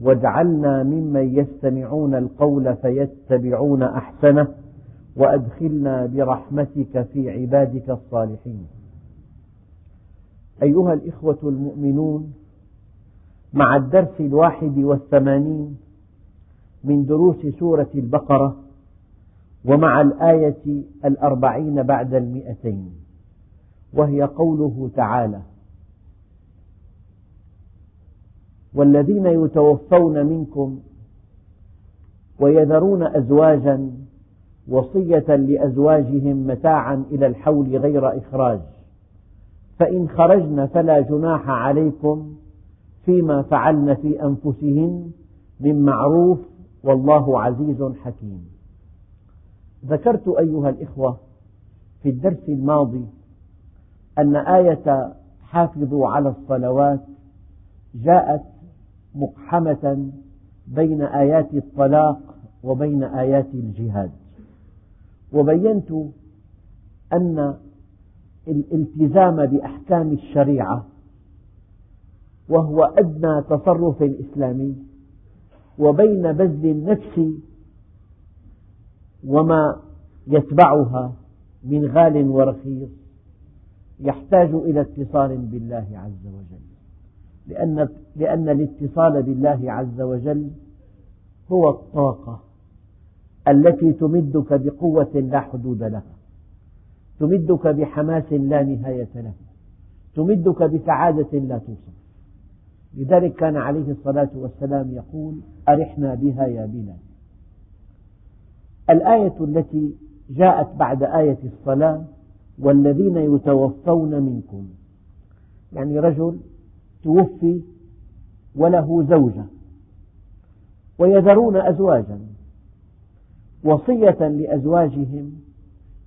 واجعلنا ممن يستمعون القول فيتبعون أحسنه وأدخلنا برحمتك في عبادك الصالحين. أيها الإخوة المؤمنون مع الدرس الواحد والثمانين من دروس سورة البقرة ومع الآية الأربعين بعد المئتين وهي قوله تعالى والذين يتوفون منكم ويذرون أزواجا وصية لأزواجهم متاعا إلى الحول غير إخراج. فإن خرجن فلا جناح عليكم فيما فعلن في أنفسهن من معروف والله عزيز حكيم. ذكرت أيها الإخوة في الدرس الماضي أن آية حافظوا على الصلوات جاءت مقحمة بين آيات الطلاق وبين آيات الجهاد. وبينت أن الالتزام بأحكام الشريعة وهو أدنى تصرف إسلامي وبين بذل النفس وما يتبعها من غال ورخيص يحتاج إلى اتصال بالله عز وجل. لأن, لأن الاتصال بالله عز وجل هو الطاقة التي تمدك بقوة لا حدود لها. تمدك بحماس لا نهاية له. تمدك بسعادة لا توصف. لذلك كان عليه الصلاة والسلام يقول أرحنا بها يا بلال. الآية التي جاءت بعد آية الصلاة والذين يتوفون منكم. يعني رجل توفي وله زوجة ويذرون أزواجا وصية لأزواجهم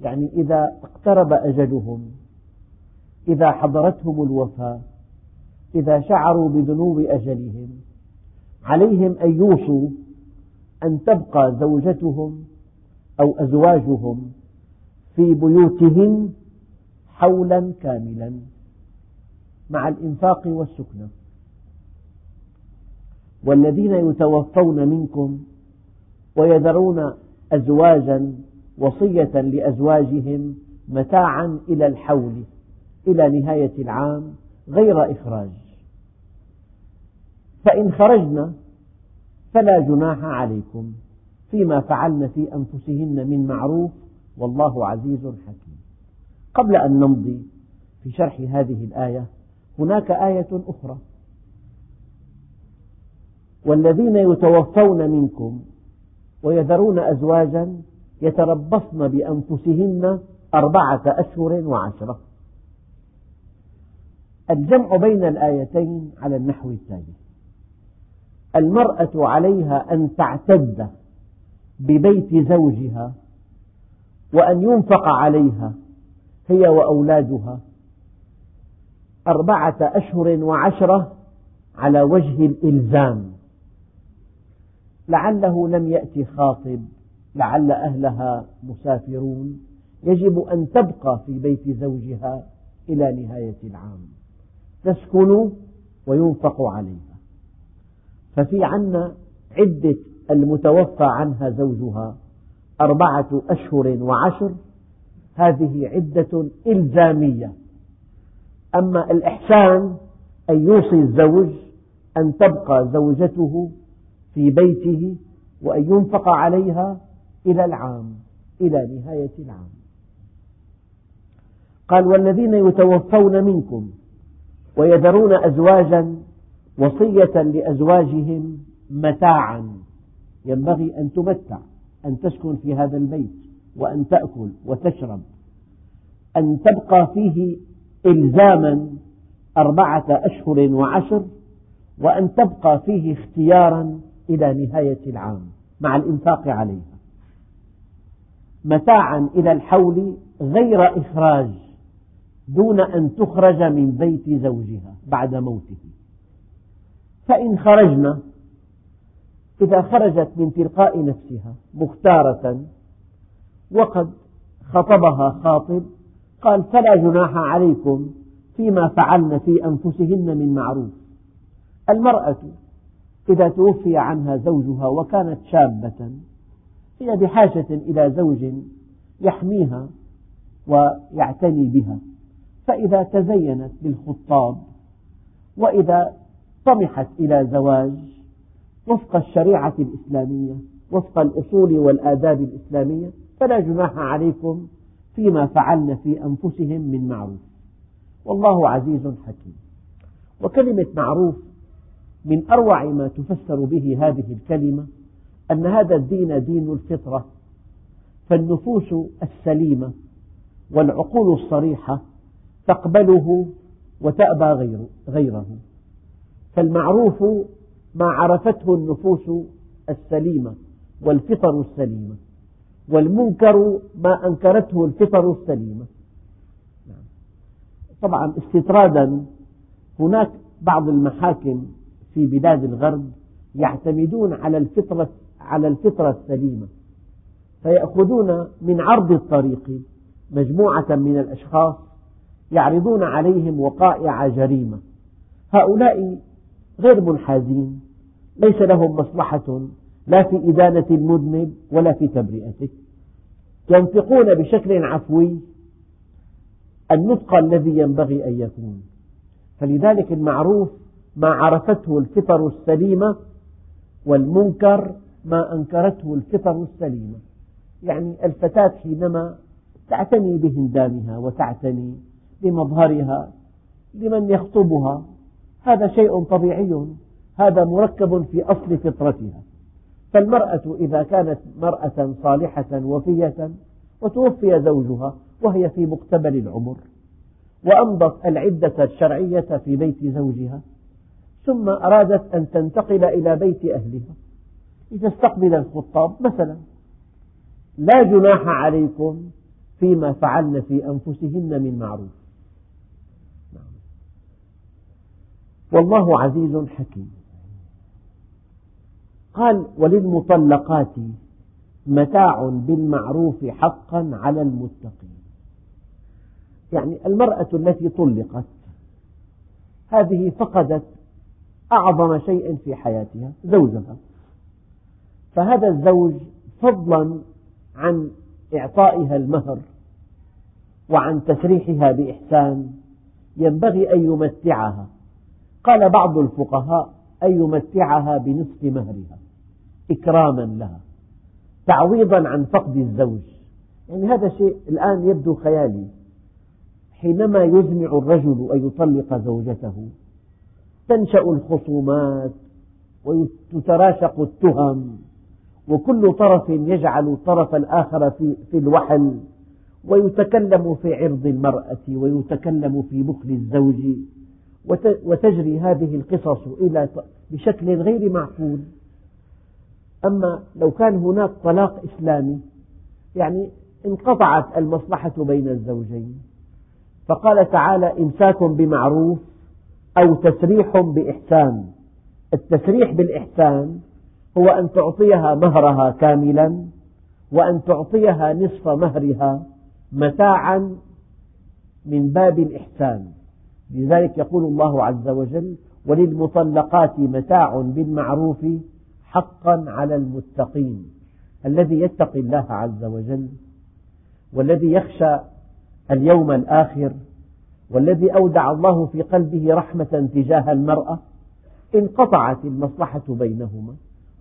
يعني إذا اقترب أجلهم إذا حضرتهم الوفاة إذا شعروا بذنوب أجلهم عليهم أن يوصوا أن تبقى زوجتهم أو أزواجهم في بيوتهن حولا كاملا. مع الإنفاق والسكنى والذين يتوفون منكم ويذرون أزواجا وصية لأزواجهم متاعا إلى الحول إلى نهاية العام غير إخراج. فإن خرجن فلا جناح عليكم فيما فعلن في أنفسهن من معروف والله عزيز حكيم. قبل أن نمضي في شرح هذه الآية هناك آية أخرى. والذين يتوفون منكم ويذرون أزواجا يتربصن بأنفسهن أربعة أشهر وعشرة. الجمع بين الآيتين على النحو التالي. المرأة عليها أن تعتد ببيت زوجها وأن ينفق عليها هي وأولادها أربعة أشهر وعشرة على وجه الإلزام. لعله لم يأتي خاطب لعل أهلها مسافرون. يجب أن تبقى في بيت زوجها إلى نهاية العام. تسكن وينفق عليها. ففي عنا عدة المتوفى عنها زوجها أربعة أشهر وعشر. هذه عدة إلزامية. أما الإحسان أن يوصي الزوج أن تبقى زوجته في بيته وأن ينفق عليها إلى العام إلى نهاية العام. قال والذين يتوفون منكم ويذرون أزواجا وصية لأزواجهم متاعا ينبغي أن تمتع أن تسكن في هذا البيت وأن تأكل وتشرب أن تبقى فيه إلزاما أربعة أشهر وعشر وأن تبقى فيه اختيارا إلى نهاية العام مع الإنفاق عليها. متاعا إلى الحول غير إخراج دون أن تخرج من بيت زوجها بعد موته. فإن خرجنا إذا خرجت من تلقاء نفسها مختارة وقد خطبها خاطب قال فلا جناح عليكم فيما فعلن في أنفسهن من معروف. المرأة إذا توفي عنها زوجها وكانت شابة هي بحاجة إلى زوج يحميها ويعتني بها. فإذا تزينت بالخطاب وإذا طمحت إلى زواج وفق الشريعة الإسلامية وفق الأصول والآداب الإسلامية فلا جناح عليكم فيما فعلن في أنفسهم من معروف. والله عزيز حكيم. وكلمة معروف من أروع ما تفسر به هذه الكلمة أن هذا الدين دين الفطرة فالنفوس السليمة والعقول الصريحة تقبله وتأبى غيره. فالمعروف ما عرفته النفوس السليمة والفطر السليمة. والمنكر ما أنكرته الفطر السليمة طبعا استطرادا هناك بعض المحاكم في بلاد الغرب يعتمدون على الفطرة على الفطرة السليمة فيأخذون من عرض الطريق مجموعة من الأشخاص يعرضون عليهم وقائع جريمة. هؤلاء غير منحازين ليس لهم مصلحة لا في إدانة المذنب ولا في تبرئته ينطقون بشكل عفوي النطق الذي ينبغي أن يكون. فلذلك المعروف ما عرفته الفطر السليمة والمنكر ما أنكرته الفطر السليمة. يعني الفتاة حينما تعتني بهندامها وتعتني بمظهرها لمن يخطبها هذا شيء طبيعي هذا مركب في أصل فطرتها. فالمرأة إذا كانت مرأة صالحة وفية وتوفي زوجها وهي في مقتبل العمر وأمضت العدة الشرعية في بيت زوجها ثم أرادت أن تنتقل إلى بيت أهلها لتستقبل الخطاب مثلا. لا جناح عليكم فيما فعلن في أنفسهن من معروف. والله عزيز حكيم. قال وللمطلقات متاع بالمعروف حقا على المتقين. يعني المرأة التي طلقت هذه فقدت أعظم شيء في حياتها زوجها. فهذا الزوج فضلا عن إعطائها المهر وعن تسريحها بإحسان ينبغي أن يمتعها. قال بعض الفقهاء أن يمتعها بنصف مهرها إكراما لها تعويضا عن فقد الزوج. يعني هذا شيء الآن يبدو خيالي. حينما يزمع الرجل أن يطلق زوجته تنشأ الخصومات وتتراشق التهم وكل طرف يجعل الطرف الآخر في, في الوحل ويتكلم في عرض المرأة ويتكلم في بخل الزوج. وتجري هذه القصص إلى بشكل غير معقول. أما لو كان هناك طلاق إسلامي يعني انقطعت المصلحة بين الزوجين فقال تعالى إمساك بمعروف أو تسريح بإحسان. التسريح بالإحسان هو أن تعطيها مهرها كاملا وأن تعطيها نصف مهرها متاعا من باب الإحسان. لذلك يقول الله عز وجل وللمطلقات متاع بالمعروف حقا على المتقين الذي يتقي الله عز وجل والذي يخشى اليوم الآخر والذي أودع الله في قلبه رحمة تجاه المرأة انقطعت المصلحة بينهما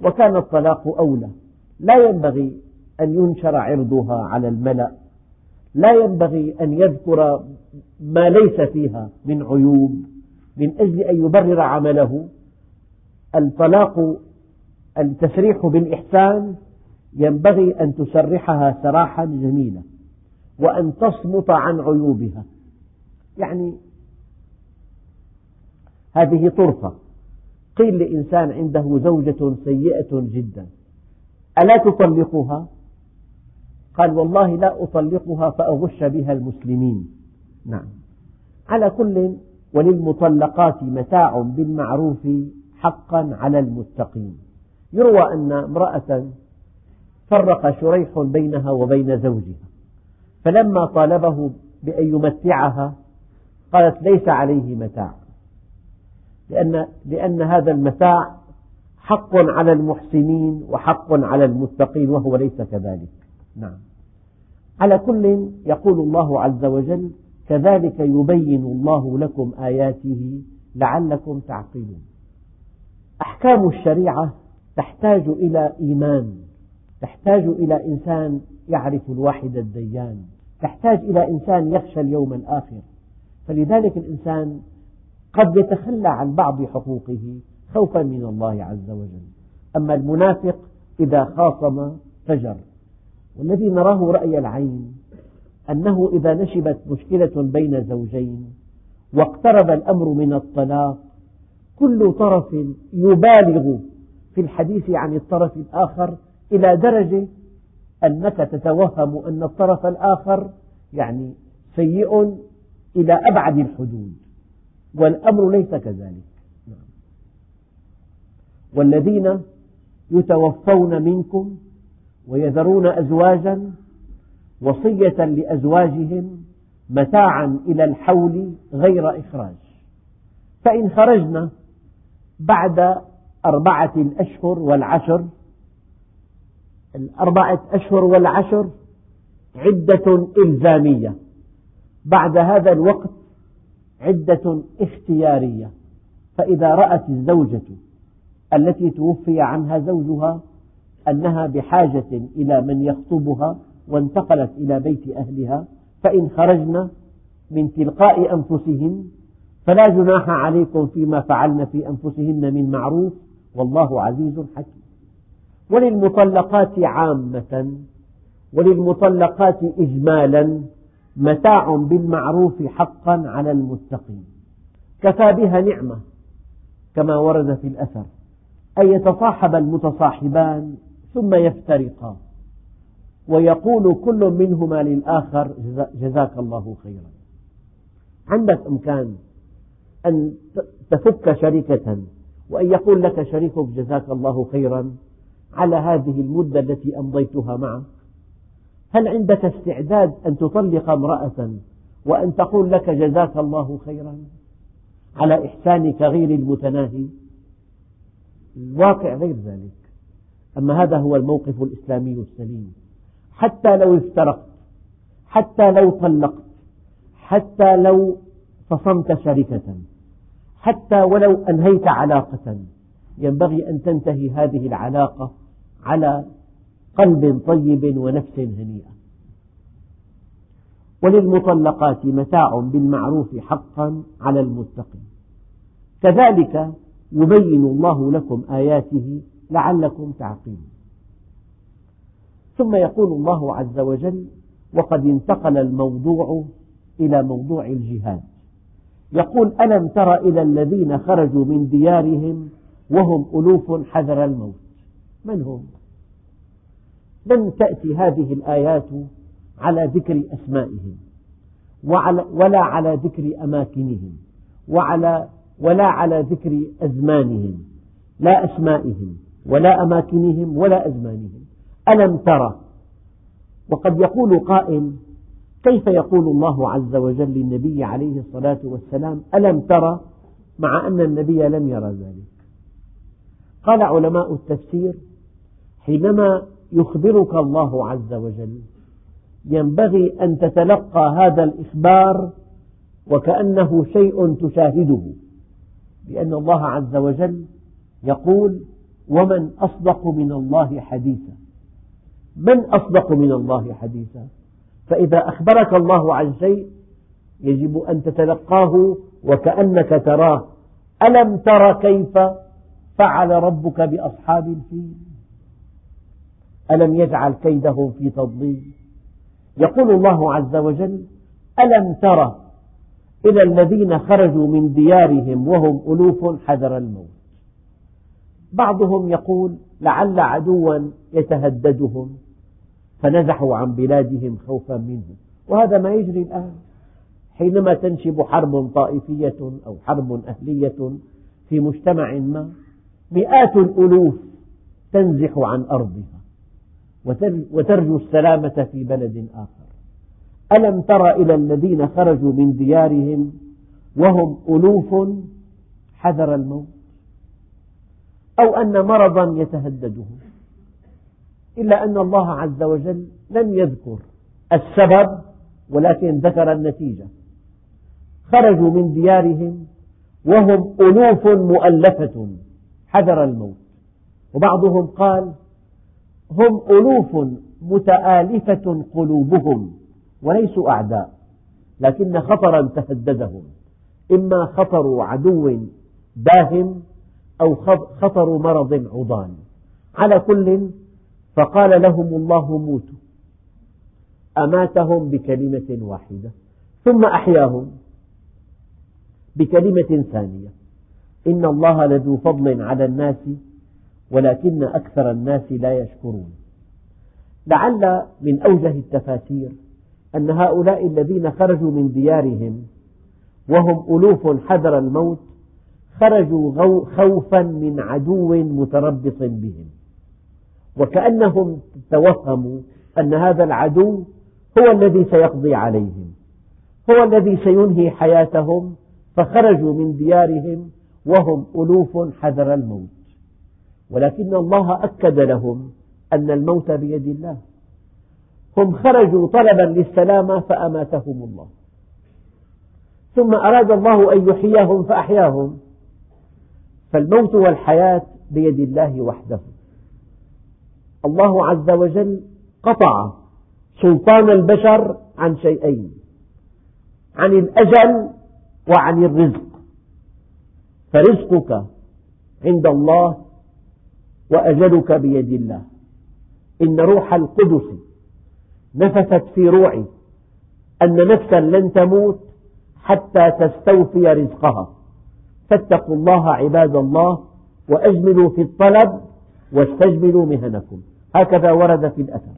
وكان الطلاق أولى لا ينبغي أن ينشر عرضها على الملأ. لا ينبغي أن يذكر ما ليس فيها من عيوب من أجل أن يبرر عمله. الطلاق التسريح بالإحسان ينبغي أن تسرحها سراحا جميلا وأن تصمت عن عيوبها. يعني هذه طرفة. قيل لإنسان عنده زوجة سيئة جدا. ألا تطلقها؟ قال والله لا أطلقها فأغش بها المسلمين. نعم. على كل وللمطلقات متاع بالمعروف حقا على المتقين. يروى أن امرأة فرق شريح بينها وبين زوجها فلما طالبه بأن يمتعها قالت ليس عليه متاع لأن, لأن هذا المتاع حق على المحسنين وحق على المتقين وهو ليس كذلك. نعم. على كل يقول الله عز وجل كذلك يبين الله لكم آياته لعلكم تعقلون. أحكام الشريعة تحتاج إلى إيمان تحتاج إلى إنسان يعرف الواحد الديان تحتاج إلى إنسان يخشى اليوم الآخر. فلذلك الإنسان قد يتخلى عن بعض حقوقه خوفا من الله عز وجل. أما المنافق إذا خاصم فجر. والذي نراه رأي العين أنه إذا نشبت مشكلة بين زوجين واقترب الأمر من الطلاق كل طرف يبالغ في الحديث عن الطرف الآخر إلى درجة أنك تتوهم أن الطرف الآخر يعني سيء إلى أبعد الحدود. والأمر ليس كذلك. والذين يتوفون منكم ويذرون أزواجا وصية لأزواجهم متاعا إلى الحول غير إخراج. فإن خرجنا بعد أربعة الأشهر والعشر الأربعة أشهر والعشر عدة إلزامية. بعد هذا الوقت عدة اختيارية. فإذا رأت الزوجة التي توفي عنها زوجها أنها بحاجة إلى من يخطبها وانتقلت إلى بيت أهلها فإن خرجن من تلقاء أنفسهن فلا جناح عليكم فيما فعلن في أنفسهن من معروف والله عزيز حكيم. وللمطلقات عامة وللمطلقات إجمالا متاع بالمعروف حقا على المتقين. كفى بها نعمة كما ورد في الأثر أن يتصاحب المتصاحبان ثم يفترقا. ويقول كل منهما للآخر جزاك الله خيرا. عندك إمكان أن تفك شركة وأن يقول لك شريكك جزاك الله خيرا على هذه المدة التي أمضيتها معك؟ هل عندك استعداد أن تطلق امرأة وأن تقول لك جزاك الله خيرا على إحسانك غير المتناهي؟ الواقع غير ذلك. أما هذا هو الموقف الإسلامي السليم. حتى لو افترقت حتى لو طلقت حتى لو فصمت شركة حتى ولو أنهيت علاقة ينبغي أن تنتهي هذه العلاقة على قلب طيب ونفس هنيئة. وللمطلقات متاع بالمعروف حقا على المتقين. كذلك يبين الله لكم آياته لعلكم تعقلون. ثم يقول الله عز وجل وقد انتقل الموضوع إلى موضوع الجهاد. يقول ألم تر إلى الذين خرجوا من ديارهم وهم ألوف حذر الموت؟ من هم؟ لم تأتي هذه الآيات على ذكر أسمائهم ولا على ذكر أماكنهم وعلى ولا على ذكر أزمانهم لا أسمائهم. ولا أماكنهم ولا أزمانهم. ألم ترى؟ وقد يقول قائل كيف يقول الله عز وجل للنبي عليه الصلاة والسلام ألم ترى؟ مع أن النبي لم يرى ذلك. قال علماء التفسير حينما يخبرك الله عز وجل ينبغي أن تتلقى هذا الإخبار وكأنه شيء تشاهده لأن الله عز وجل يقول ومن أصدق من الله حديثا. من أصدق من الله حديثا. فإذا أخبرك الله عن شيء يجب أن تتلقاه وكأنك تراه. ألم تر كيف فعل ربك بأصحاب الفيل؟ ألم يجعل كيدهم في تضليل؟ يقول الله عز وجل ألم تر إلى الذين خرجوا من ديارهم وهم ألوف حذر الموت؟ بعضهم يقول لعل عدوا يتهددهم فنزحوا عن بلادهم خوفا منه وهذا ما يجري الآن. حينما تنشب حرب طائفية أو حرب أهلية في مجتمع ما مئات الألوف تنزح عن أرضها وترجو السلامة في بلد آخر. ألم تر إلى الذين خرجوا من ديارهم وهم ألوف حذر الموت؟ أو أن مرضا يتهددهم إلا أن الله عز وجل لم يذكر السبب ولكن ذكر النتيجة. خرجوا من ديارهم وهم ألوف مؤلفة. حذر الموت. وبعضهم قال هم ألوف متآلفة قلوبهم وليسوا أعداء لكن خطرا تهددهم. إما خطر عدو داهم أو خطر مرض عضال على كل فقال لهم الله موتوا. أماتهم بكلمة واحدة ثم أحياهم بكلمة ثانية. إن الله لذو فضل على الناس ولكن أكثر الناس لا يشكرون. لعل من أوجه التفاسير أن هؤلاء الذين خرجوا من ديارهم وهم ألوف حذر الموت خرجوا خوفا من عدو متربص بهم. وكأنهم توهموا أن هذا العدو هو الذي سيقضي عليهم. هو الذي سينهي حياتهم. فخرجوا من ديارهم وهم ألوف حذر الموت. ولكن الله أكد لهم أن الموت بيد الله. هم خرجوا طلبا للسلامة فأماتهم الله. ثم أراد الله أن يحييهم فأحياهم. فالموت والحياة بيد الله وحده. الله عز وجل قطع سلطان البشر عن شيئين عن الأجل وعن الرزق. فرزقك عند الله وأجلك بيد الله. إن روح القدس نفثت في روعي أن نفسا لن تموت حتى تستوفي رزقها. فاتقوا الله عباد الله وأجملوا في الطلب واستجملوا مهنكم. هكذا ورد في الأثر.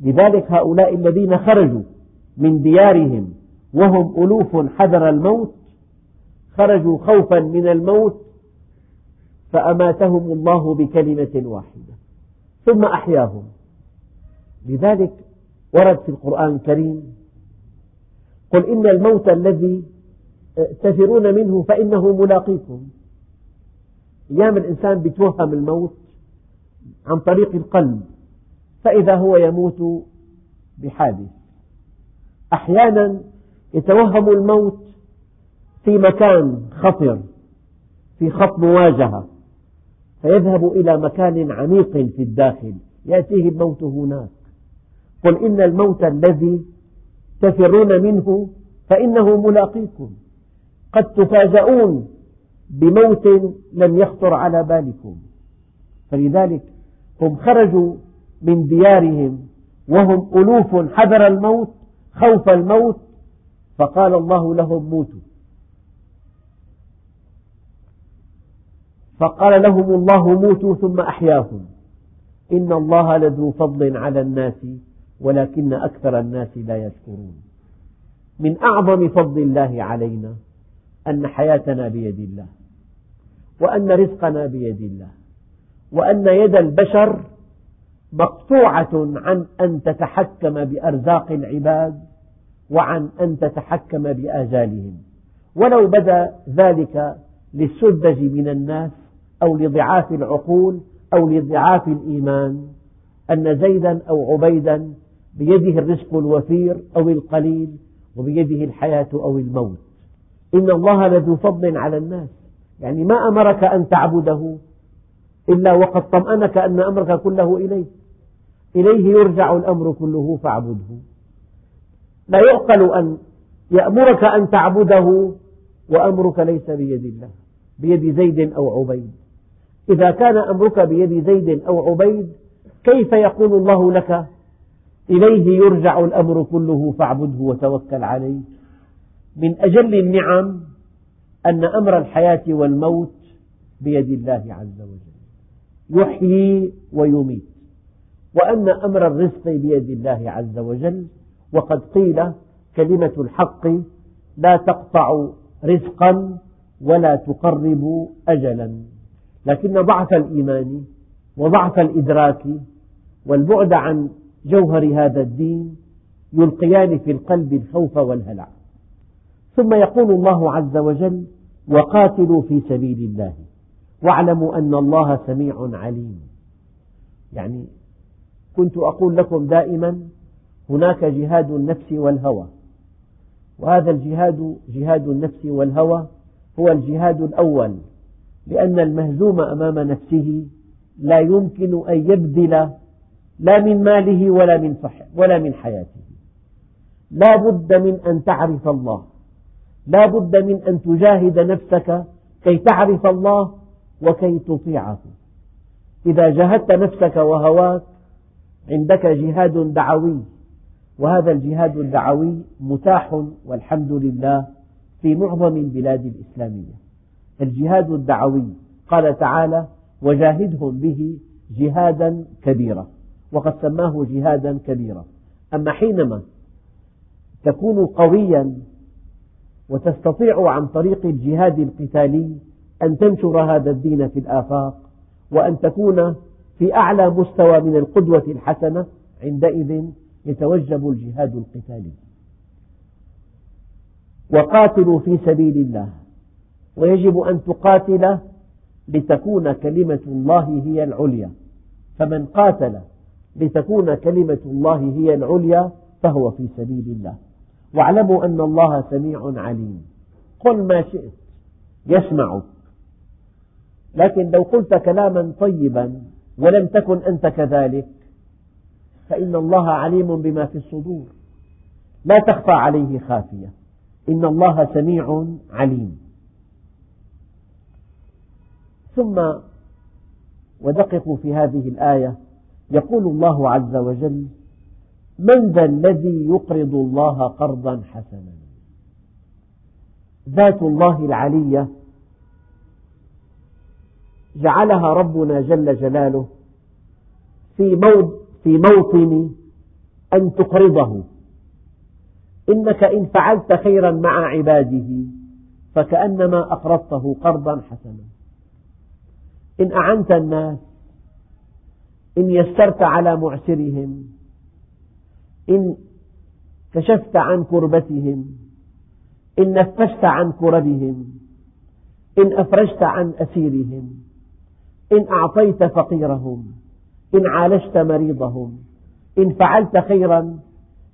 لذلك هؤلاء الذين خرجوا من ديارهم وهم ألوف حذر الموت خرجوا خوفا من الموت فأماتهم الله بكلمة واحدة ثم أحياهم. لذلك ورد في القرآن الكريم قل إن الموت الذي تفرون منه فإنه ملاقيكم. أيام الإنسان يتوهم الموت عن طريق القلب فإذا هو يموت بحادث أحيانا يتوهم الموت في مكان خطر في خط مواجهة فيذهب إلى مكان عميق في الداخل يأتيه الموت هناك. قل إن الموت الذي تفرون منه فإنه ملاقيكم. قد تفاجؤون بموت لم يخطر على بالكم. فلذلك هم خرجوا من ديارهم وهم ألوف حذر الموت خوف الموت فقال الله لهم موتوا. فقال لهم الله موتوا ثم أحياهم. إن الله لذو فضل على الناس ولكن أكثر الناس لا يشكرون. من أعظم فضل الله علينا أن حياتنا بيد الله وأن رزقنا بيد الله وأن يد البشر مقطوعة عن أن تتحكم بأرزاق العباد وعن أن تتحكم بآجالهم. ولو بدا ذلك للسذج من الناس أو لضعاف العقول أو لضعاف الإيمان أن زيدا أو عبيدا بيده الرزق الوفير أو القليل وبيده الحياة أو الموت. إن الله لذو فضل على الناس. يعني ما أمرك أن تعبده إلا وقد طمأنك أن أمرك كله إليه. إليه يرجع الأمر كله فاعبده. لا يعقل أن يأمرك أن تعبده وأمرك ليس بيد الله بيد زيد أو عبيد. إذا كان أمرك بيد زيد أو عبيد كيف يقول الله لك؟ إليه يرجع الأمر كله فاعبده وتوكل عليه. من أجل النعم أن أمر الحياة والموت بيد الله عز وجل. يحيي ويميت. وأن أمر الرزق بيد الله عز وجل. وقد قيل كلمة الحق لا تقطع رزقا ولا تقرب أجلا. لكن ضعف الإيمان وضعف الإدراك والبعد عن جوهر هذا الدين يلقيان في القلب الخوف والهلع. ثم يقول الله عز وجل وقاتلوا في سبيل الله. واعلموا أن الله سميع عليم. يعني كنت أقول لكم دائما هناك جهاد النفس والهوى. وهذا الجهاد جهاد النفس والهوى هو الجهاد الأول. لأن المهزوم أمام نفسه لا يمكن أن يبذل لا من ماله ولا من صحة ولا من حياته. لا بد من أن تعرف الله. لا بد من أن تجاهد نفسك كي تعرف الله وكي تطيعه. إذا جاهدت نفسك وهواك عندك جهاد دعوي وهذا الجهاد الدعوي متاح والحمد لله في معظم البلاد الإسلامية. الجهاد الدعوي قال تعالى وجاهدهم به جهادا كبيرا. وقد سماه جهادا كبيرا. أما حينما تكون قويا وتستطيع عن طريق الجهاد القتالي أن تنشر هذا الدين في الآفاق وأن تكون في أعلى مستوى من القدوة الحسنة عندئذ يتوجب الجهاد القتالي. وقاتلوا في سبيل الله. ويجب أن تقاتل لتكون كلمة الله هي العليا. فمن قاتل لتكون كلمة الله هي العليا فهو في سبيل الله. واعلموا أن الله سميع عليم. قل ما شئت يسمعك. لكن لو قلت كلاما طيبا ولم تكن أنت كذلك فإن الله عليم بما في الصدور. لا تخفى عليه خافية. إن الله سميع عليم. ثم ودققوا في هذه الآية. يقول الله عز وجل من ذا الذي يقرض الله قرضا حسنا. ذات الله العلية جعلها ربنا جل جلاله في موطن أن تقرضه. إنك إن فعلت خيرا مع عباده فكأنما أقرضته قرضا حسنا. إن أعنت الناس إن يسرت على معسرهم إن كشفت عن كربتهم إن نفست عن كربهم إن أفرجت عن أسيرهم إن أعطيت فقيرهم إن عالجت مريضهم إن فعلت خيرا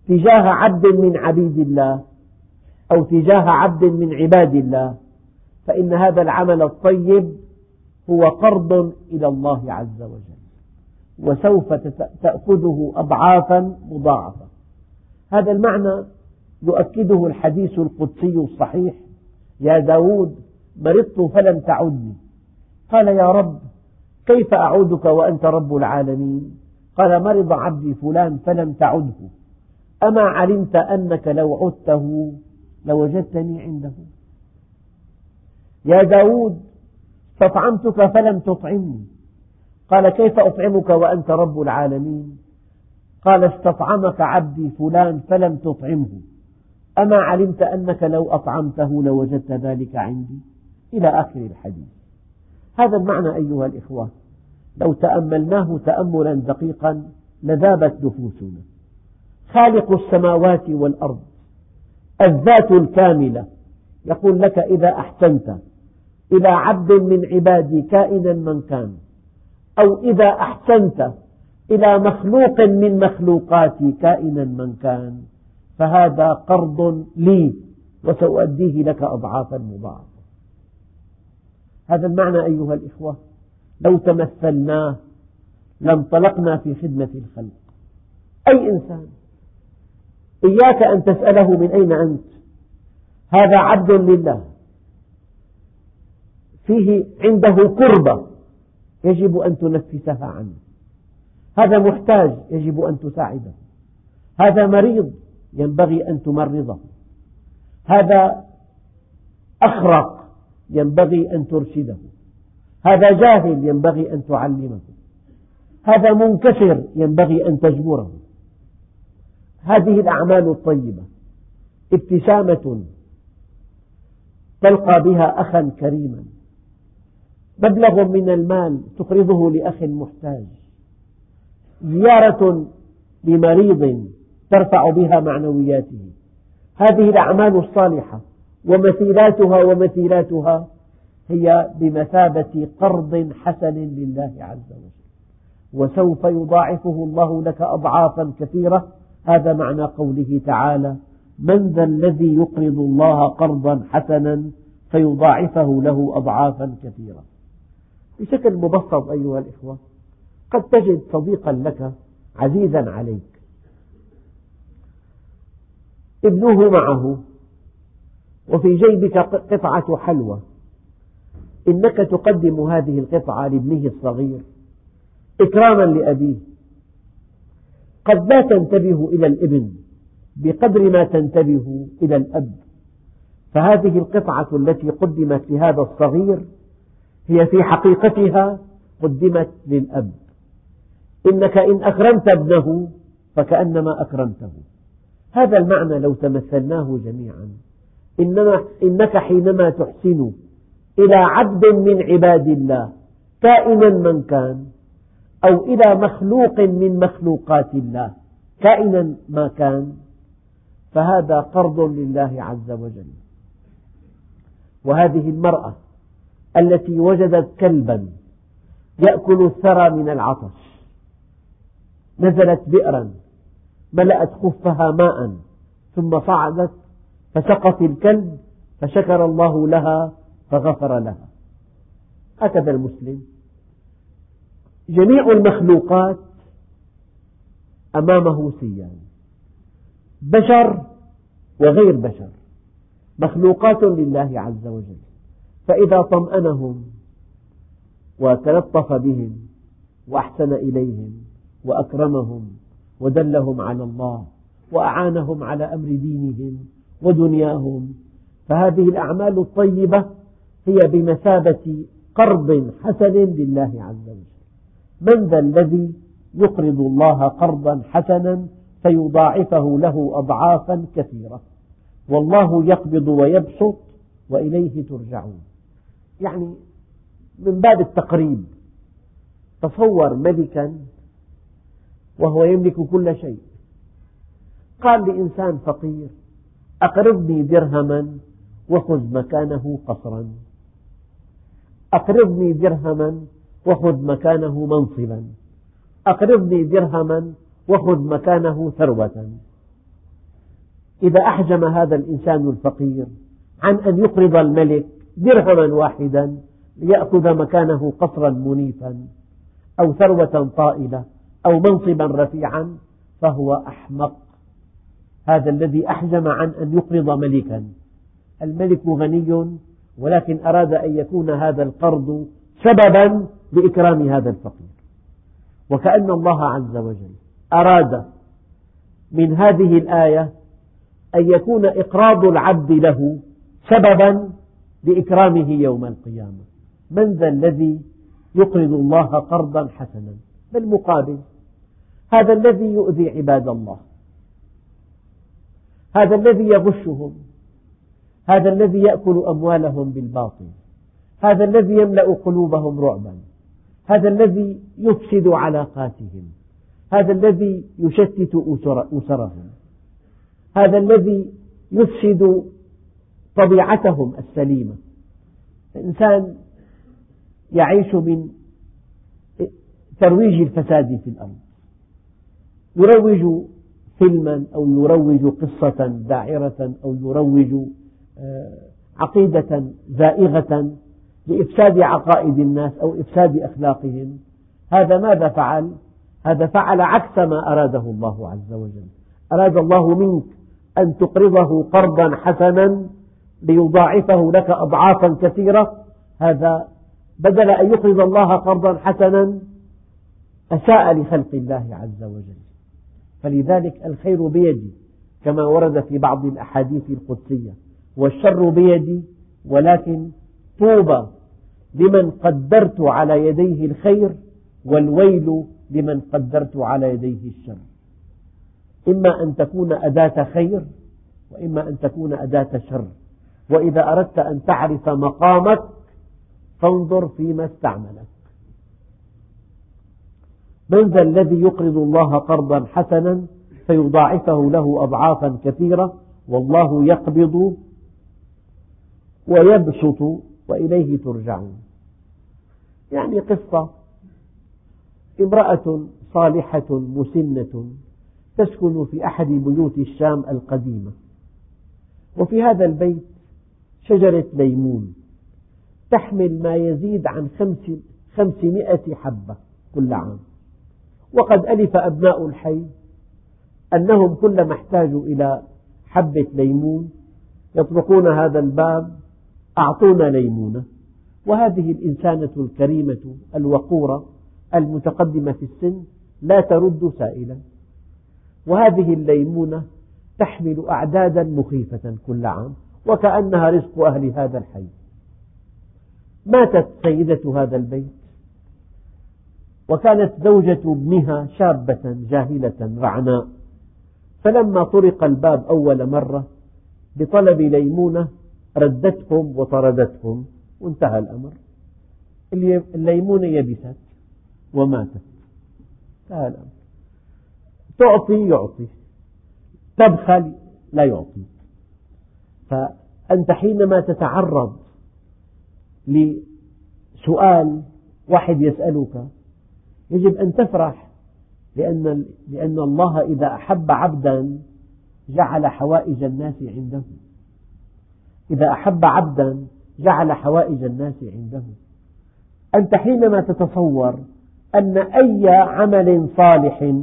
تجاه عبد من عبيد الله أو تجاه عبد من عباد الله فإن هذا العمل الطيب هو قرض إلى الله عز وجل. وسوف تأخذه أضعافا مضاعفة. هذا المعنى يؤكده الحديث القدسي الصحيح. يا داود مرضت فلم تعدني. قال يا رب كيف أعودك وأنت رب العالمين؟ قال مرض عبدي فلان فلم تعده. أما علمت أنك لو عدته لوجدتني عنده. يا داود استطعمتك فلم تطعمني. قال كيف أطعمك وأنت رب العالمين؟ قال استطعمك عبدي فلان فلم تطعمه. أما علمت أنك لو أطعمته لوجدت ذلك عندي. إلى آخر الحديث. هذا المعنى أيها الإخوة. لو تأملناه تأملا دقيقا لذابت نفوسنا. خالق السماوات والأرض الذات الكاملة. يقول لك إذا أحسنت إلى عبد من عبادي كائنا من كان. أو إذا أحسنت إلى مخلوق من مخلوقاتي كائنا من كان فهذا قرض لي وسأؤديه لك أضعافا مضاعفة. هذا المعنى أيها الإخوة لو تمثلناه لانطلقنا في خدمة الخلق. أي إنسان إياك أن تسأله من أين أنت هذا عبد لله. فيه عنده كربة. يجب أن تنفسها عنه هذا محتاج يجب أن تساعده. هذا مريض ينبغي أن تمرضه. هذا أخرق ينبغي أن ترشده. هذا جاهل ينبغي أن تعلمه. هذا منكسر ينبغي أن تجبره. هذه الأعمال الطيبة ابتسامة تلقى بها أخا كريما. مبلغ من المال تقرضه لأخ محتاج. زيارة لمريض ترفع بها معنوياته. هذه الأعمال الصالحة ومثيلاتها ومثيلاتها هي بمثابة قرض حسن لله عز وجل. وسوف يضاعفه الله لك أضعافا كثيرة. هذا معنى قوله تعالى من ذا الذي يقرض الله قرضا حسنا فيضاعفه له أضعافا كثيرة. بشكل مبسط أيها الإخوة قد تجد صديقا لك عزيزا عليك. ابنه معه وفي جيبك قطعة حلوى. إنك تقدم هذه القطعة لابنه الصغير إكراما لأبيه. قد لا تنتبه إلى الإبن بقدر ما تنتبه إلى الأب. فهذه القطعة التي قدمت لهذا الصغير هي في حقيقتها قدمت للأب. إنك إن أكرمت ابنه فكأنما أكرمته. هذا المعنى لو تمثلناه جميعا. إنما إنك حينما تحسن إلى عبد من عباد الله كائنا من كان أو إلى مخلوق من مخلوقات الله كائنا ما كان فهذا قرض لله عز وجل. وهذه المرأة التي وجدت كلبا يأكل الثرى من العطش. نزلت بئرا ملأت خفها ماء ثم صعدت فسقت الكلب فشكر الله لها فغفر لها. هكذا المسلم. جميع المخلوقات أمامه سيان. بشر وغير بشر. مخلوقات لله عز وجل. فإذا طمأنهم وتلطف بهم وأحسن إليهم وأكرمهم ودلهم على الله وأعانهم على أمر دينهم ودنياهم فهذه الأعمال الطيبة هي بمثابة قرض حسن لله عز وجل. من ذا الذي يقرض الله قرضا حسنا فيضاعفه له أضعافا كثيرة. والله يقبض ويبسط وإليه ترجعون. يعني من باب التقريب. تصور ملكا وهو يملك كل شيء. قال لإنسان فقير أقرضني درهما وخذ مكانه قصرا. أقرضني درهما وخذ مكانه منصبا. أقرضني درهما وخذ مكانه ثروة. إذا أحجم هذا الإنسان الفقير عن أن يقرض الملك درهما واحدا ليأخذ مكانه قصرا منيفا أو ثروة طائلة أو منصبا رفيعا فهو أحمق. هذا الذي أحجم عن أن يقرض ملكا. الملك غني ولكن أراد أن يكون هذا القرض سببا لإكرام هذا الفقير. وكأن الله عز وجل أراد من هذه الآية أن يكون إقراض العبد له سببا لإكرامه يوم القيامة. من ذا الذي يقرض الله قرضا حسنا؟ بالمقابل هذا الذي يؤذي عباد الله. هذا الذي يغشهم. هذا الذي يأكل أموالهم بالباطل. هذا الذي يملأ قلوبهم رعبا. هذا الذي يفسد علاقاتهم. هذا الذي يشتت أسرهم. هذا الذي يفسد طبيعتهم السليمة. الإنسان يعيش من ترويج الفساد في الأرض. يروج فيلما أو يروج قصة داعرة أو يروج آه، عقيدة زائغة لإفساد عقائد الناس أو إفساد أخلاقهم. هذا ماذا فعل؟ هذا فعل عكس ما أراده الله عز وجل. أراد الله منك أن تقرضه قرضا حسنا ليضاعفه لك أضعافا كثيرة. هذا بدل أن يقرض الله قرضا حسنا أساء لخلق الله عز وجل. فلذلك الخير بيدي كما ورد في بعض الأحاديث القدسية. والشر بيدي ولكن طوبى لمن قدرت على يديه الخير والويل لمن قدرت على يديه الشر. إما أن تكون أداة خير وإما أن تكون أداة شر. وإذا أردت أن تعرف مقامك فانظر فيما استعملك. من ذا الذي يقرض الله قرضا حسنا فيضاعفه له أضعافا كثيرة والله يقبض ويبسط وإليه ترجعون. يعني قصة. امرأة صالحة مسنة تسكن في أحد بيوت الشام القديمة. وفي هذا البيت شجرة ليمون. تحمل ما يزيد عن خمسمائة حبة كل عام. وقد ألف أبناء الحي أنهم كلما احتاجوا إلى حبة ليمون يطرقون هذا الباب أعطونا ليمونة. وهذه الإنسانة الكريمة الوقورة المتقدمة في السن لا ترد سائلا. وهذه الليمونة تحمل أعدادا مخيفة كل عام. وكأنها رزق أهل هذا الحي. ماتت سيدة هذا البيت وكانت زوجة ابنها شابة جاهلة رعناء فلما طرق الباب أول مرة بطلب ليمونة ردتهم وطردتهم وانتهى الأمر. الليمونة يبست وماتت. انتهى الأمر. تعطي يعطي. تبخل لا يعطي. فأنت حينما تتعرض لسؤال واحد يسألك يجب أن تفرح لأن, لأن الله إذا أحب عبدا جعل حوائج الناس عنده. إذا أحب عبدا جعل حوائج الناس عنده. أنت حينما تتصور أن أي عمل صالح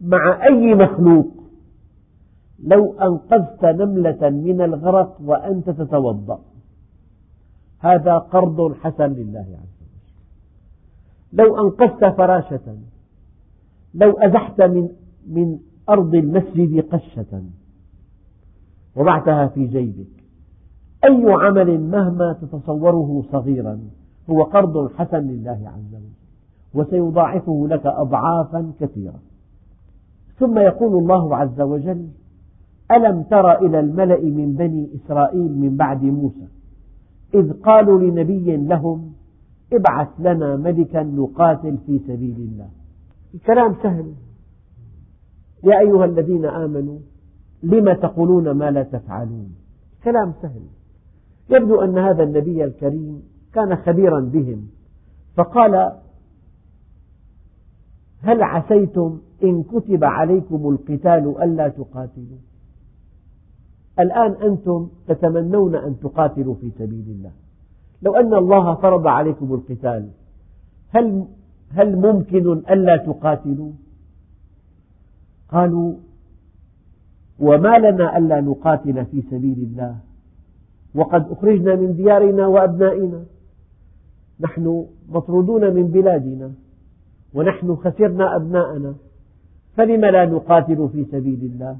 مع أي مخلوق لو أنقذت نملة من الغرق وأنت تتوضأ. هذا قرض حسن لله عز وجل. لو أنقذت فراشة لو أزحت من, من أرض المسجد قشة وضعتها في جيبك أي عمل مهما تتصوره صغيرا هو قرض حسن لله عز وجل. وسيضاعفه لك أضعافا كثيرة ثم يقول الله عز وجل ألم تر إلى الملأ من بني إسرائيل من بعد موسى؟ إذ قالوا لنبي لهم ابعث لنا ملكا نقاتل في سبيل الله. الكلام سهل. يا أيها الذين آمنوا لم تقولون ما لا تفعلون؟ كلام سهل. يبدو أن هذا النبي الكريم كان خبيرا بهم. فقال هل عسيتم إن كتب عليكم القتال ألا تقاتلوا؟ الآن أنتم تتمنون أن تقاتلوا في سبيل الله. لو أن الله فرض عليكم القتال هل, هل ممكن ألا تقاتلوا؟ قالوا وما لنا ألا نقاتل في سبيل الله. وقد أخرجنا من ديارنا وأبنائنا. نحن مطرودون من بلادنا ونحن خسرنا أبناءنا. فلم لا نقاتل في سبيل الله؟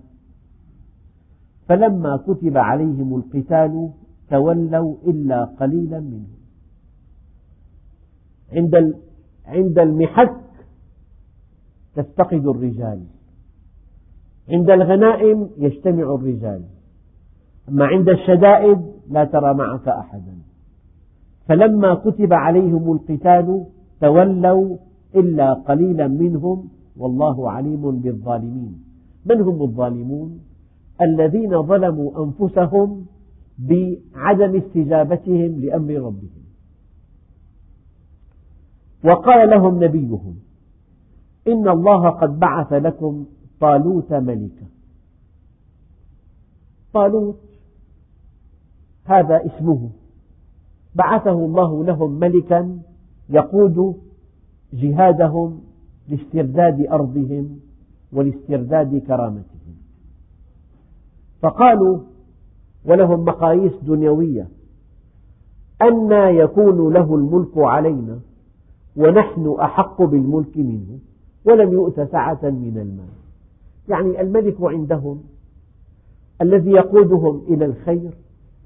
فلما كتب عليهم القتال تولوا إلا قليلا منهم. عند عند المحك تفتقد الرجال. عند الغنائم يجتمع الرجال. أما عند الشدائد لا ترى معك أحدا. فلما كتب عليهم القتال تولوا إلا قليلا منهم والله عليم بالظالمين. من هم الظالمون؟ الذين ظلموا أنفسهم بعدم استجابتهم لأمر ربهم. وقال لهم نبيهم إن الله قد بعث لكم طالوت ملكا. طالوت هذا اسمه. بعثه الله لهم ملكا يقود جهادهم لاسترداد أرضهم ولاسترداد كرامتهم. فقالوا ولهم مقاييس دنيوية. أنى يكون له الملك علينا ونحن أحق بالملك منه ولم يؤت سعة من المال. يعني الملك عندهم الذي يقودهم إلى الخير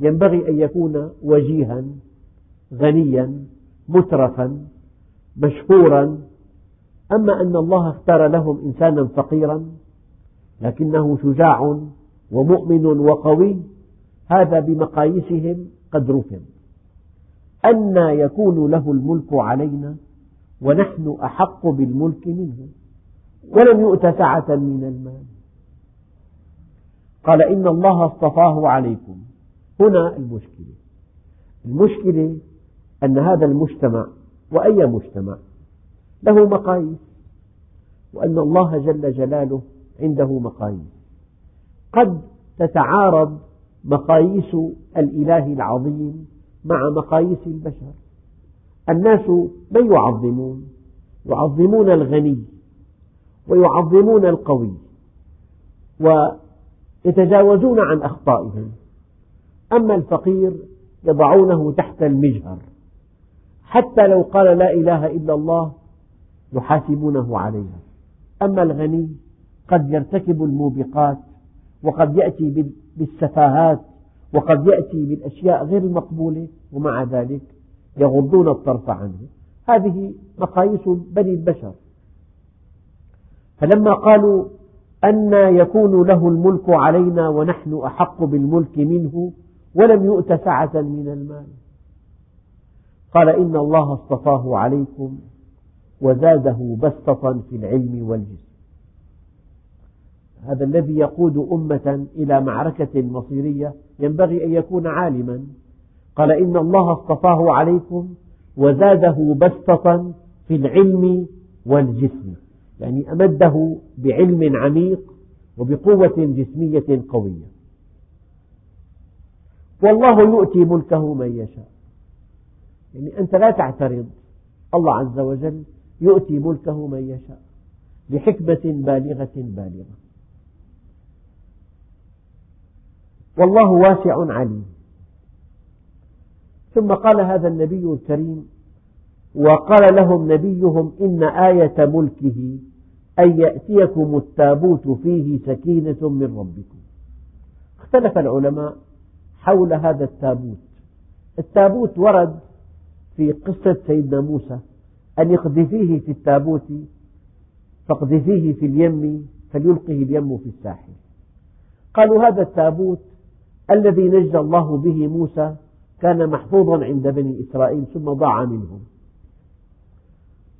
ينبغي أن يكون وجيها غنيا مترفا مشهورا. أما أن الله اختار لهم إنسانا فقيرا لكنه شجاع ومؤمن وقوي هذا بمقاييسهم قد رفض. أنى يكون له الملك علينا ونحن أحق بالملك منه. ولم يؤت سعة من المال. قال إن الله اصطفاه عليكم. هنا المشكلة. المشكلة أن هذا المجتمع وأي مجتمع له مقاييس. وأن الله جل جلاله عنده مقاييس. قد تتعارض مقاييس الإله العظيم مع مقاييس البشر. الناس من يعظمون؟ يعظمون الغني ويعظمون القوي ويتجاوزون عن أخطائهم. أما الفقير يضعونه تحت المجهر. حتى لو قال لا إله إلا الله يحاسبونه عليها. أما الغني قد يرتكب الموبقات وقد يأتي بالسفاهات وقد يأتي بالأشياء غير المقبولة ومع ذلك يغضون الطرف عنه. هذه مقاييس بني البشر. فلما قالوا أن يكون له الملك علينا ونحن أحق بالملك منه ولم يؤت سعة من المال. قال إن الله اصطفاه عليكم وزاده بسطة في العلم والجسم. هذا الذي يقود أمة إلى معركة مصيرية ينبغي أن يكون عالما. قال إن الله اصطفاه عليكم وزاده بسطة في العلم والجسم يعني أمده بعلم عميق وبقوة جسمية قوية. والله يؤتي ملكه من يشاء. يعني أنت لا تعترض. الله عز وجل يؤتي ملكه من يشاء لحكمة بالغة بالغة. والله واسع عليم. ثم قال هذا النبي الكريم وقال لهم نبيهم إن آية ملكه أن يأتيكم التابوت فيه سكينة من ربكم. اختلف العلماء حول هذا التابوت. التابوت ورد في قصة سيدنا موسى أن اقذفيه في التابوت فاقذفيه في اليم فليلقه اليم في الساحل. قالوا هذا التابوت الذي نجى الله به موسى كان محفوظا عند بني إسرائيل ثم ضاع منهم.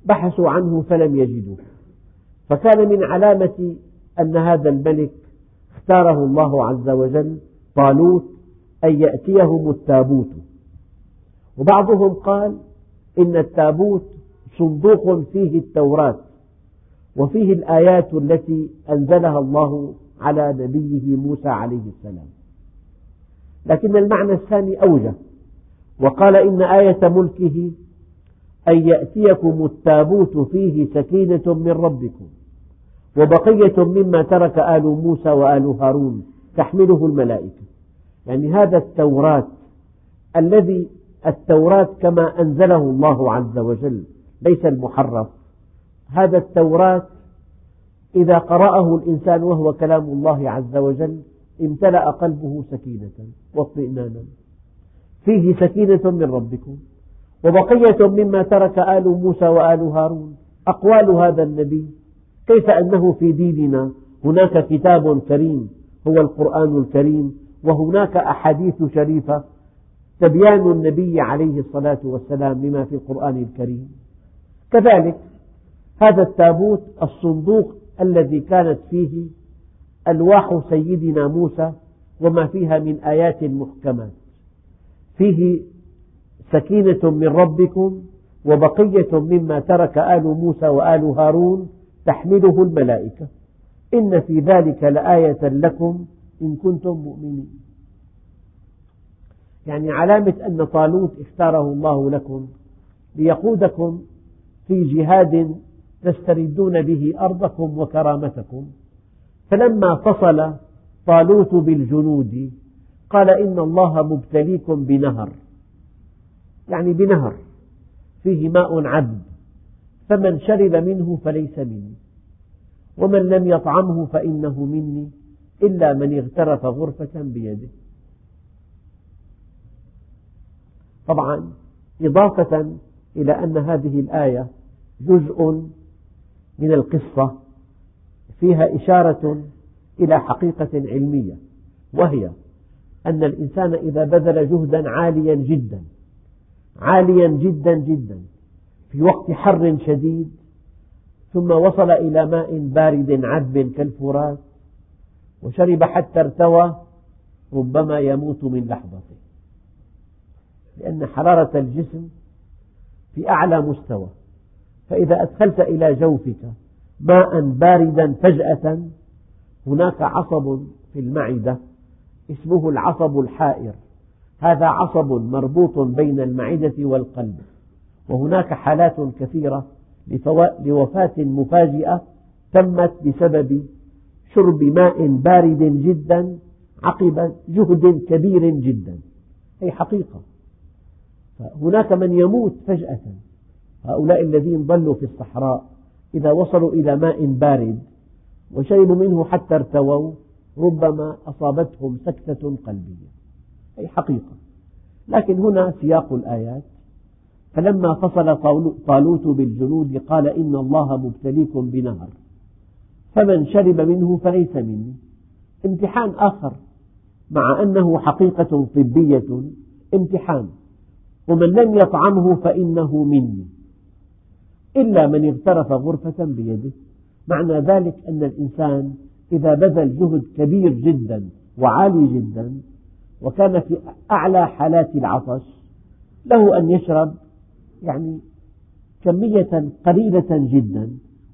بحثوا عنه فلم يجدوه فكان من علامة أن هذا الملك اختاره الله عز وجل طالوت أن يأتيهم التابوت. وبعضهم قال إن التابوت صندوق فيه التوراة وفيه الآيات التي أنزلها الله على نبيه موسى عليه السلام. لكن المعنى الثاني أوجه. وقال إن آية ملكه أن يأتيكم التابوت فيه سكينة من ربكم وبقية مما ترك آل موسى وآل هارون تحمله الملائكة. يعني هذا التوراة الذي التوراة كما أنزله الله عز وجل ليس المحرف. هذا التوراة إذا قرأه الإنسان وهو كلام الله عز وجل امتلأ قلبه سكينة واطمئنانا. فيه سكينة من ربكم وبقية مما ترك آل موسى وآل هارون. أقوال هذا النبي كيف أنه في ديننا هناك كتاب كريم هو القرآن الكريم وهناك أحاديث شريفة تبيان النبي عليه الصلاة والسلام لما في القرآن الكريم. كذلك هذا التابوت الصندوق الذي كانت فيه ألواح سيدنا موسى وما فيها من آيات محكمات. فيه سكينة من ربكم وبقية مما ترك آل موسى وآل هارون تحمله الملائكة. إن في ذلك لآية لكم إن كنتم مؤمنين. يعني علامة أن طالوت اختاره الله لكم ليقودكم في جهاد تستردون به أرضكم وكرامتكم. فلما فصل طالوت بالجنود قال إن الله مبتليكم بنهر. يعني بنهر. فيه ماء عذب. فمن شرب منه فليس مني. ومن لم يطعمه فإنه مني. إلا من اغترف غرفة بيده. طبعا إضافة إلى أن هذه الآية جزء من القصة. فيها إشارة إلى حقيقة علمية وهي أن الإنسان إذا بذل جهدا عاليا جدا عاليا جدا جدا في وقت حر شديد ثم وصل إلى ماء بارد عذب كالفرات وشرب حتى ارتوى ربما يموت من لحظته. لأن حرارة الجسم في أعلى مستوى فإذا أدخلت إلى جوفك ماء باردا فجأة. هناك عصب في المعدة اسمه العصب الحائر. هذا عصب مربوط بين المعدة والقلب. وهناك حالات كثيرة لوفاة مفاجئة تمت بسبب شرب ماء بارد جدا عقب جهد كبير جدا. هي حقيقة. هناك من يموت فجأة. هؤلاء الذين ظلوا في الصحراء. إذا وصلوا إلى ماء بارد وشربوا منه حتى ارتووا ربما أصابتهم سكتة قلبية. أي حقيقة. لكن هنا سياق الآيات. فلما فصل طالوت بالجنود قال إن الله مبتليكم بنهر. فمن شرب منه فليس مني. امتحان آخر. مع أنه حقيقة طبية. امتحان. ومن لم يطعمه فإنه مني. إلا من اغترف غرفة بيده. معنى ذلك أن الإنسان إذا بذل جهد كبير جدا وعالي جدا وكان في أعلى حالات العطش له أن يشرب يعني كمية قليلة جدا.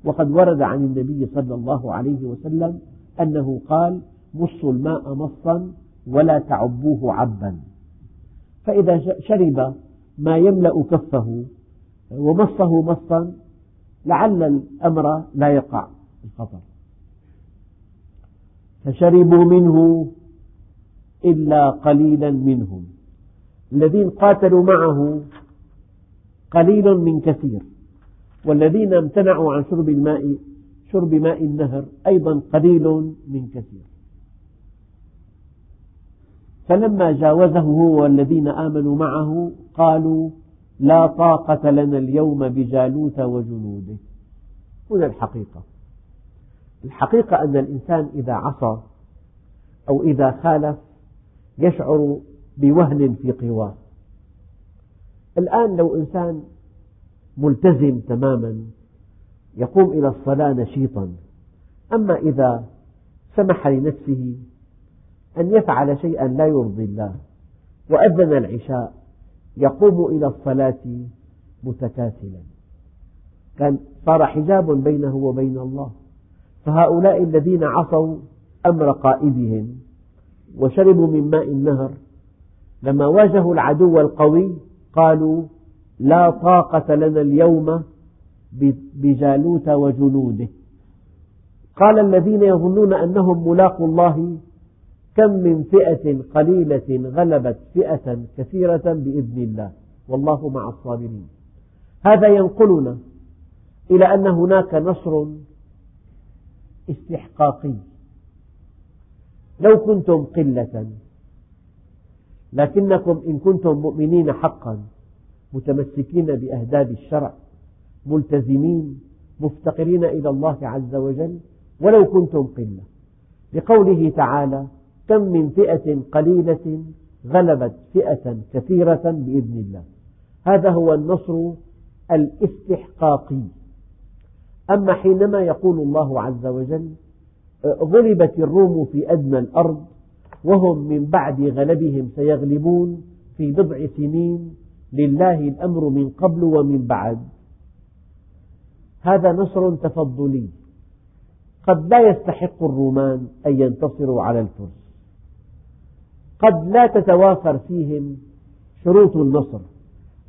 وقد ورد عن النبي صلى الله عليه وسلم أنه قال مصوا الماء مصا ولا تعبوه عبا. فإذا شرب ما يملأ كفه ومصه مصا لعل الأمر لا يقع الخطر. فشربوا منه إلا قليلا منهم. الذين قاتلوا معه قليل من كثير. والذين امتنعوا عن شرب الماء شرب ماء النهر أيضا قليل من كثير. فلما جاوزه هو والذين آمنوا معه قالوا لا طاقة لنا اليوم بجالوت وجنوده. هنا الحقيقة. الحقيقة أن الإنسان إذا عصى أو إذا خالف يشعر بوهن في قواه. الآن لو إنسان ملتزم تماما يقوم إلى الصلاة نشيطا أما إذا سمح لنفسه أن يفعل شيئا لا يرضي الله وأذن العشاء يقوم إلى الصلاة متكاسلا. كان صار حجاب بينه وبين الله. فهؤلاء الذين عصوا أمر قائدهم وشربوا من ماء النهر لما واجهوا العدو القوي قالوا لا طاقة لنا اليوم بجالوت وجنوده. قال الذين يظنون أنهم ملاقوا الله كم من فئة قليلة غلبت فئة كثيرة بإذن الله. والله مع الصابرين. هذا ينقلنا إلى أن هناك نصر استحقاقي. لو كنتم قلة لكنكم إن كنتم مؤمنين حقا متمسكين بأهداب الشرع ملتزمين مفتقرين إلى الله عز وجل ولو كنتم قلة. لقوله تعالى كم من فئة قليلة غلبت فئة كثيرة بإذن الله. هذا هو النصر الاستحقاقي. أما حينما يقول الله عز وجل غلبت الروم في أدنى الأرض وهم من بعد غلبهم سيغلبون في بضع سنين لله الأمر من قبل ومن بعد. هذا نصر تفضلي. قد لا يستحق الرومان أن ينتصروا على الفرس. قد لا تتوافر فيهم شروط النصر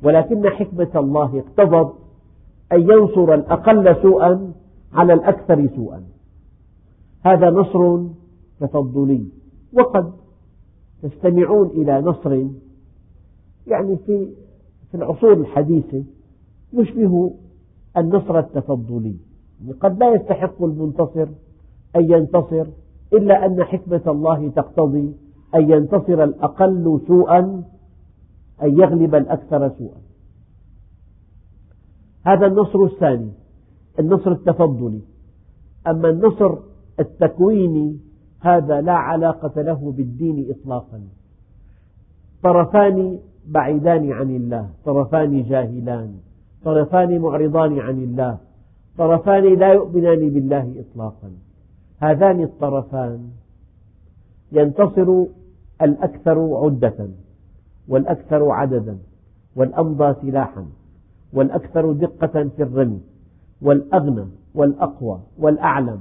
ولكن حكمة الله اقتضت أن ينصر الأقل سوءا على الأكثر سوءا. هذا نصر تفضلي. وقد تستمعون إلى نصر يعني في في العصور الحديثة يشبه النصر التفضلي. قد لا يستحق المنتصر أن ينتصر إلا أن حكمة الله تقتضي أن ينتصر الأقل سوءا أن يغلب الأكثر سوءا. هذا النصر الثاني النصر التفضلي. أما النصر التكويني هذا لا علاقة له بالدين إطلاقا. طرفان بعيدان عن الله طرفان جاهلان طرفان معرضان عن الله طرفان لا يؤمنان بالله إطلاقا. هذان الطرفان ينتصر الأكثر عدة والأكثر عددا والأمضى سلاحا والأكثر دقة في الرمي والأغنى والأقوى والأعلم.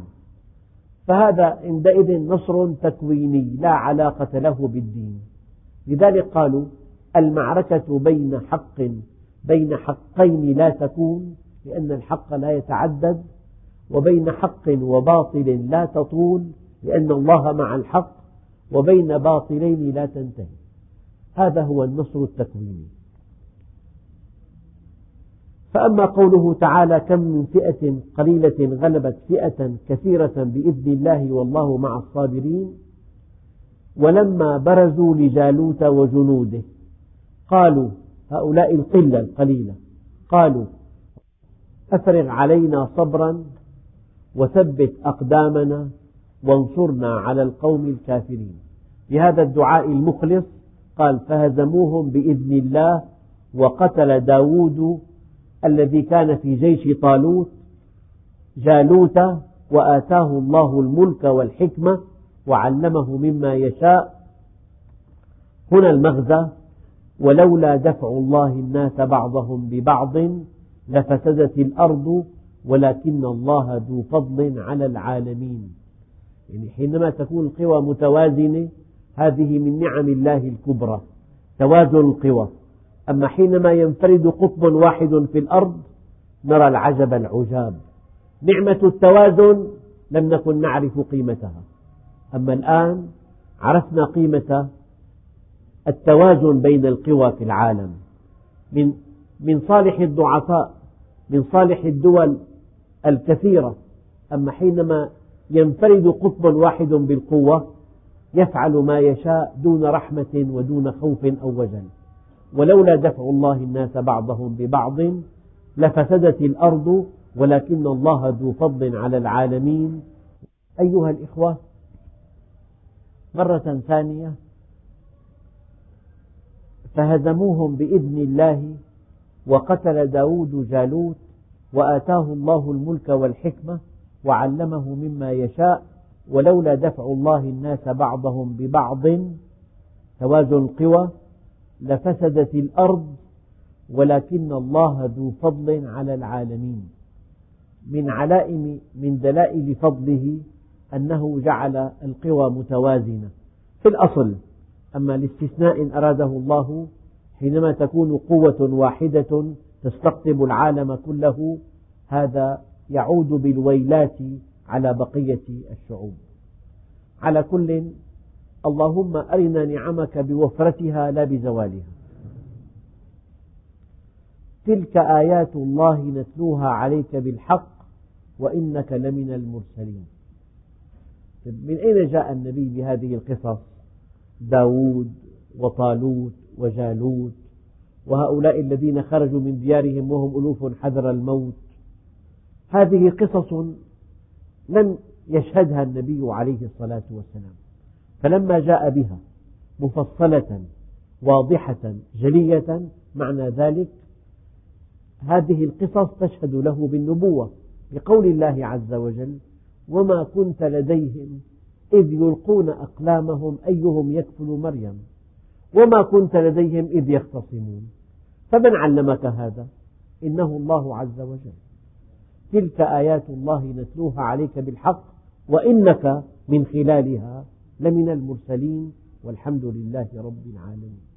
فهذا عندئذ نصر تكويني لا علاقة له بالدين. لذلك قالوا المعركة بين حق بين حقين لا تكون لأن الحق لا يتعدد وبين حق وباطل لا تطول لأن الله مع الحق وبين باطلين لا تنتهي. هذا هو النصر التكويني. فأما قوله تعالى كم من فئة قليلة غلبت فئة كثيرة بإذن الله والله مع الصابرين ولما برزوا لجالوت وجنوده قالوا هؤلاء القلة القليلة قالوا أفرغ علينا صبرا وثبت أقدامنا وانصرنا على القوم الكافرين. بهذا الدعاء المخلص قال فهزموهم بإذن الله وقتل داود الذي كان في جيش طالوت جالوت وآتاه الله الملك والحكمة وعلمه مما يشاء. هنا المغزى ولولا دفع الله الناس بعضهم ببعض لفسدت الأرض ولكن الله ذو فضل على العالمين. يعني حينما تكون القوى متوازنة هذه من نعم الله الكبرى توازن القوى. أما حينما ينفرد قطب واحد في الأرض نرى العجب العجاب. نعمة التوازن لم نكن نعرف قيمتها. أما الآن عرفنا قيمة التوازن بين القوى في العالم. من من صالح الضعفاء من صالح الدول الكثيرة. أما حينما ينفرد قطب واحد بالقوة يفعل ما يشاء دون رحمة ودون خوف أو وجل. ولولا دفع الله الناس بعضهم ببعض لفسدت الأرض ولكن الله ذو فضل على العالمين. أيها الإخوة مرة ثانية فهزموهم بإذن الله وقتل داود جالوت وآتاه الله الملك والحكمة. وعلمه مما يشاء ولولا دفع الله الناس بعضهم ببعض توازن القوى لفسدت الأرض ولكن الله ذو فضل على العالمين. من علائم من دلائل فضله أنه جعل القوى متوازنة. في الأصل أما الاستثناء إن أراده الله حينما تكون قوة واحدة تستقطب العالم كله هذا يعود بالويلات على بقية الشعوب. على كل اللهم أرنا نعمك بوفرتها لا بزوالها. تلك آيات الله نتلوها عليك بالحق وإنك لمن المرسلين. من أين جاء النبي بهذه القصص؟ داود وطالوت وجالوت وهؤلاء الذين خرجوا من ديارهم وهم ألوف حذر الموت. هذه قصص لم يشهدها النبي عليه الصلاة والسلام. فلما جاء بها مفصلة واضحة جلية معنى ذلك هذه القصص تشهد له بالنبوة لقول الله عز وجل وما كنت لديهم إذ يلقون أقلامهم أيهم يكفل مريم وما كنت لديهم إذ يختصمون. فمن علمك هذا؟ إنه الله عز وجل. تلك آيات الله نتلوها عليك بالحق وإنك من خلالها لمن المرسلين والحمد لله رب العالمين.